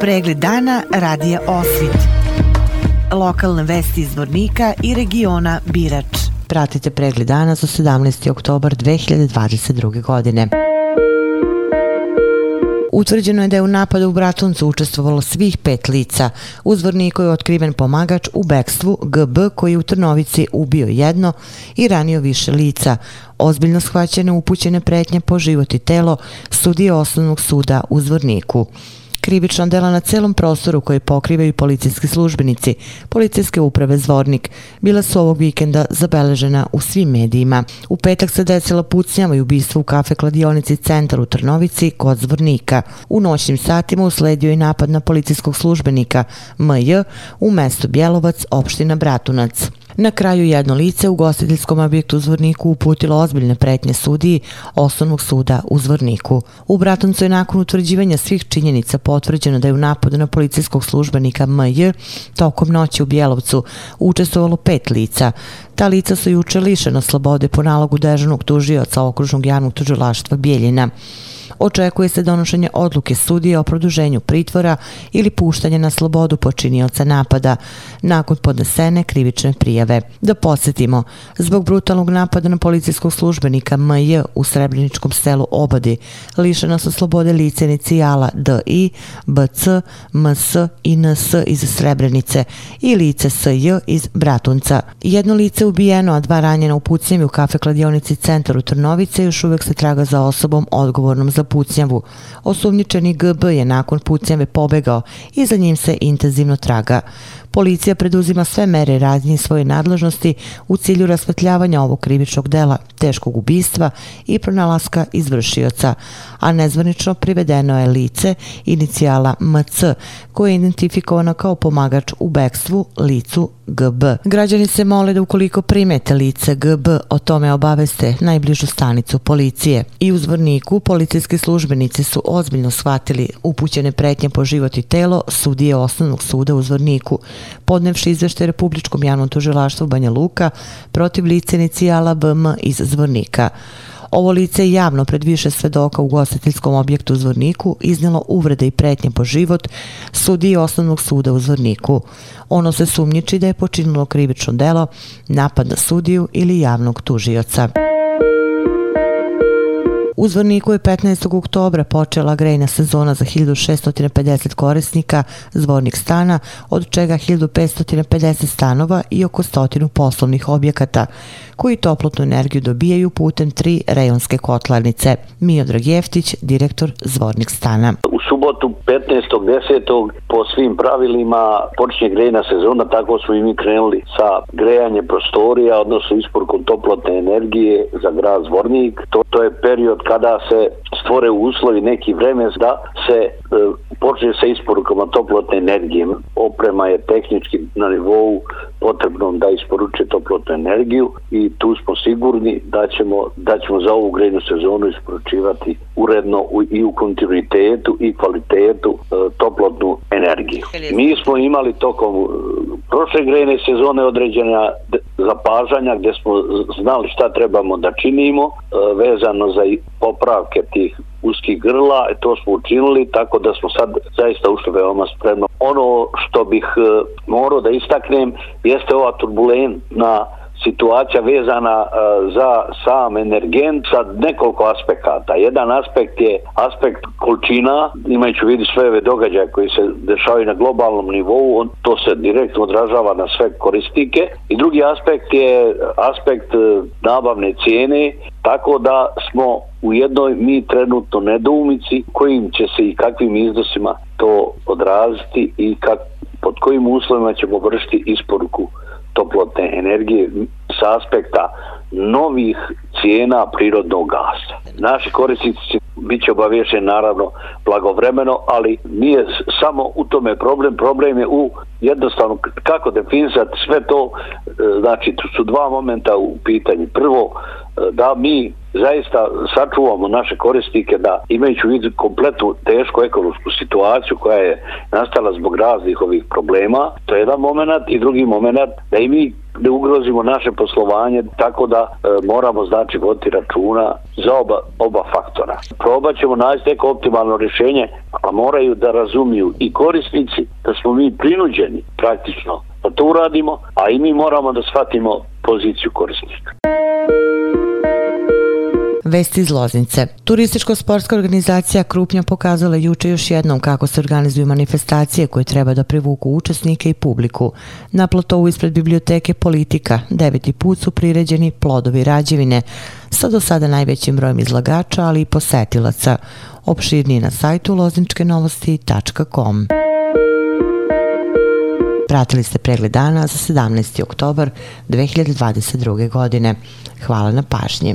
Pregled dana radija Osvit. Lokalne vesti iz Vornika i regiona Birač. Pratite pregled dana za 17. oktobar 2022. godine. Utvrđeno je da je u napadu u Bratuncu učestvovalo svih pet lica. U Zvorniku je otkriven pomagač u bekstvu GB koji je u Trnovici ubio jedno i ranio više lica. Ozbiljno shvaćene upućene pretnje po život i telo sudije osnovnog suda u Zvorniku krivična dela na celom prostoru koje pokrivaju policijski službenici, policijske uprave Zvornik, bila su ovog vikenda zabeležena u svim medijima. U petak se desila pucnjava i ubistvo u kafe kladionici centar u Trnovici kod Zvornika. U noćnim satima usledio je napad na policijskog službenika MJ u mestu Bjelovac, opština Bratunac. Na kraju jedno lice u gostiteljskom objektu u Zvorniku uputilo ozbiljne pretnje sudiji osnovnog suda u Zvorniku. U Bratoncu je nakon utvrđivanja svih činjenica potvrđeno da je u napadu na policijskog službenika MJ tokom noći u Bjelovcu učestvovalo pet lica. Ta lica su juče lišena slobode po nalogu dežanog tužioca okružnog javnog tužilaštva Bijeljina očekuje se donošenje odluke sudije o produženju pritvora ili puštanje na slobodu počinioca napada nakon podnesene krivične prijave. Da podsjetimo, zbog brutalnog napada na policijskog službenika MJ u Srebreničkom selu Obadi, lišena su slobode lice inicijala DI, BC, MS i NS iz Srebrenice i lice SJ iz Bratunca. Jedno lice ubijeno, a dva ranjena u pucnjevi u kafe kladionici centar u Trnovice još uvek se traga za osobom odgovornom za pucnjavu. Osumnjičeni GB je nakon pucnjave pobegao i za njim se intenzivno traga. Policija preduzima sve mere radnje svoje nadležnosti u cilju rasvetljavanja ovog krivičnog dela, teškog ubistva i pronalaska izvršioca, a nezvanično privedeno je lice inicijala MC, koje je identifikovano kao pomagač u bekstvu licu GB. Građani se mole da ukoliko primete lice GB, o tome obaveste najbližu stanicu policije. I u zvorniku policijski službenici su ozbiljno shvatili upućene pretnje po život i telo sudije osnovnog suda u zvorniku, podnevši izvešte Republičkom javnom tužilaštvu Banja Luka protiv lice inicijala BM iz zvornika. Ovo lice je javno pred više svedoka u gostiteljskom objektu u Zvorniku iznjelo uvrede i pretnje po život sudiji osnovnog suda u Zvorniku. Ono se sumnjiči da je počinilo krivično delo, napad na sudiju ili javnog tužioca. U Zvorniku je 15. oktobra počela grejna sezona za 1650 korisnika zvornik stana, od čega 1550 stanova i oko stotinu poslovnih objekata, koji toplotnu energiju dobijaju putem tri rejonske kotlarnice. Miodrag Jeftić, direktor zvornik stana. U subotu 15.10. po svim pravilima počinje grejna sezona, tako smo i mi krenuli sa grejanjem prostorija, odnosno isporukom toplotne energije za grad Zvornik. To, to je period kada se stvore uslovi neki vreme da se e, počne sa isporukama toplotne energije. Oprema je tehnički na nivou potrebnom da isporuče toplotnu energiju i tu smo sigurni da ćemo, da ćemo za ovu grejnu sezonu isporučivati uredno u, i u kontinuitetu i kvalitetu e, toplotnu energiju. Mi smo imali tokom prošle grejne sezone određena zapažanja gdje smo znali šta trebamo da činimo e, vezano za popravke tih uskih grla, i to smo učinili, tako da smo sad zaista ušli veoma spremno. Ono što bih e, morao da istaknem jeste ova turbulentna situacija vezana e, za sam energent sa nekoliko aspekata. Jedan aspekt je aspekt količina, imajući vidi sve ove događaje koji se dešavaju na globalnom nivou, on, to se direktno odražava na sve koristike. I drugi aspekt je aspekt e, nabavne cijene, tako da smo u jednoj mi trenutno nedoumici kojim će se i kakvim iznosima to odraziti i kak, pod kojim uslovima ćemo vršiti isporuku toplotne energije sa aspekta novih cijena prirodnog gasa. Naši korisnici će biti obavješeni naravno blagovremeno, ali nije samo u tome problem, problem je u jednostavno kako definisati sve to, e, znači tu su dva momenta u pitanju. Prvo, e, da mi zaista sačuvamo naše korisnike da imajući u vidu kompletu tešku ekonomsku situaciju koja je nastala zbog raznih ovih problema, to je jedan moment i drugi moment da i mi ne ugrozimo naše poslovanje tako da e, moramo znači voditi računa za oba, oba faktora. Probat ćemo naći neko optimalno rješenje, a moraju da razumiju i korisnici da smo mi prinuđeni praktično da to uradimo, a i mi moramo da shvatimo poziciju korisnika. Vesti iz Loznice. Turističko-sportska organizacija Krupnja pokazala juče još jednom kako se organizuju manifestacije koje treba da privuku učesnike i publiku. Na platovu ispred biblioteke Politika deveti put su priređeni plodovi rađevine sa do sada najvećim brojem izlagača, ali i posetilaca. Opširni na sajtu lozničkenovosti.com. Pratili ste pregled dana za 17. oktobar 2022. godine. Hvala na pažnji.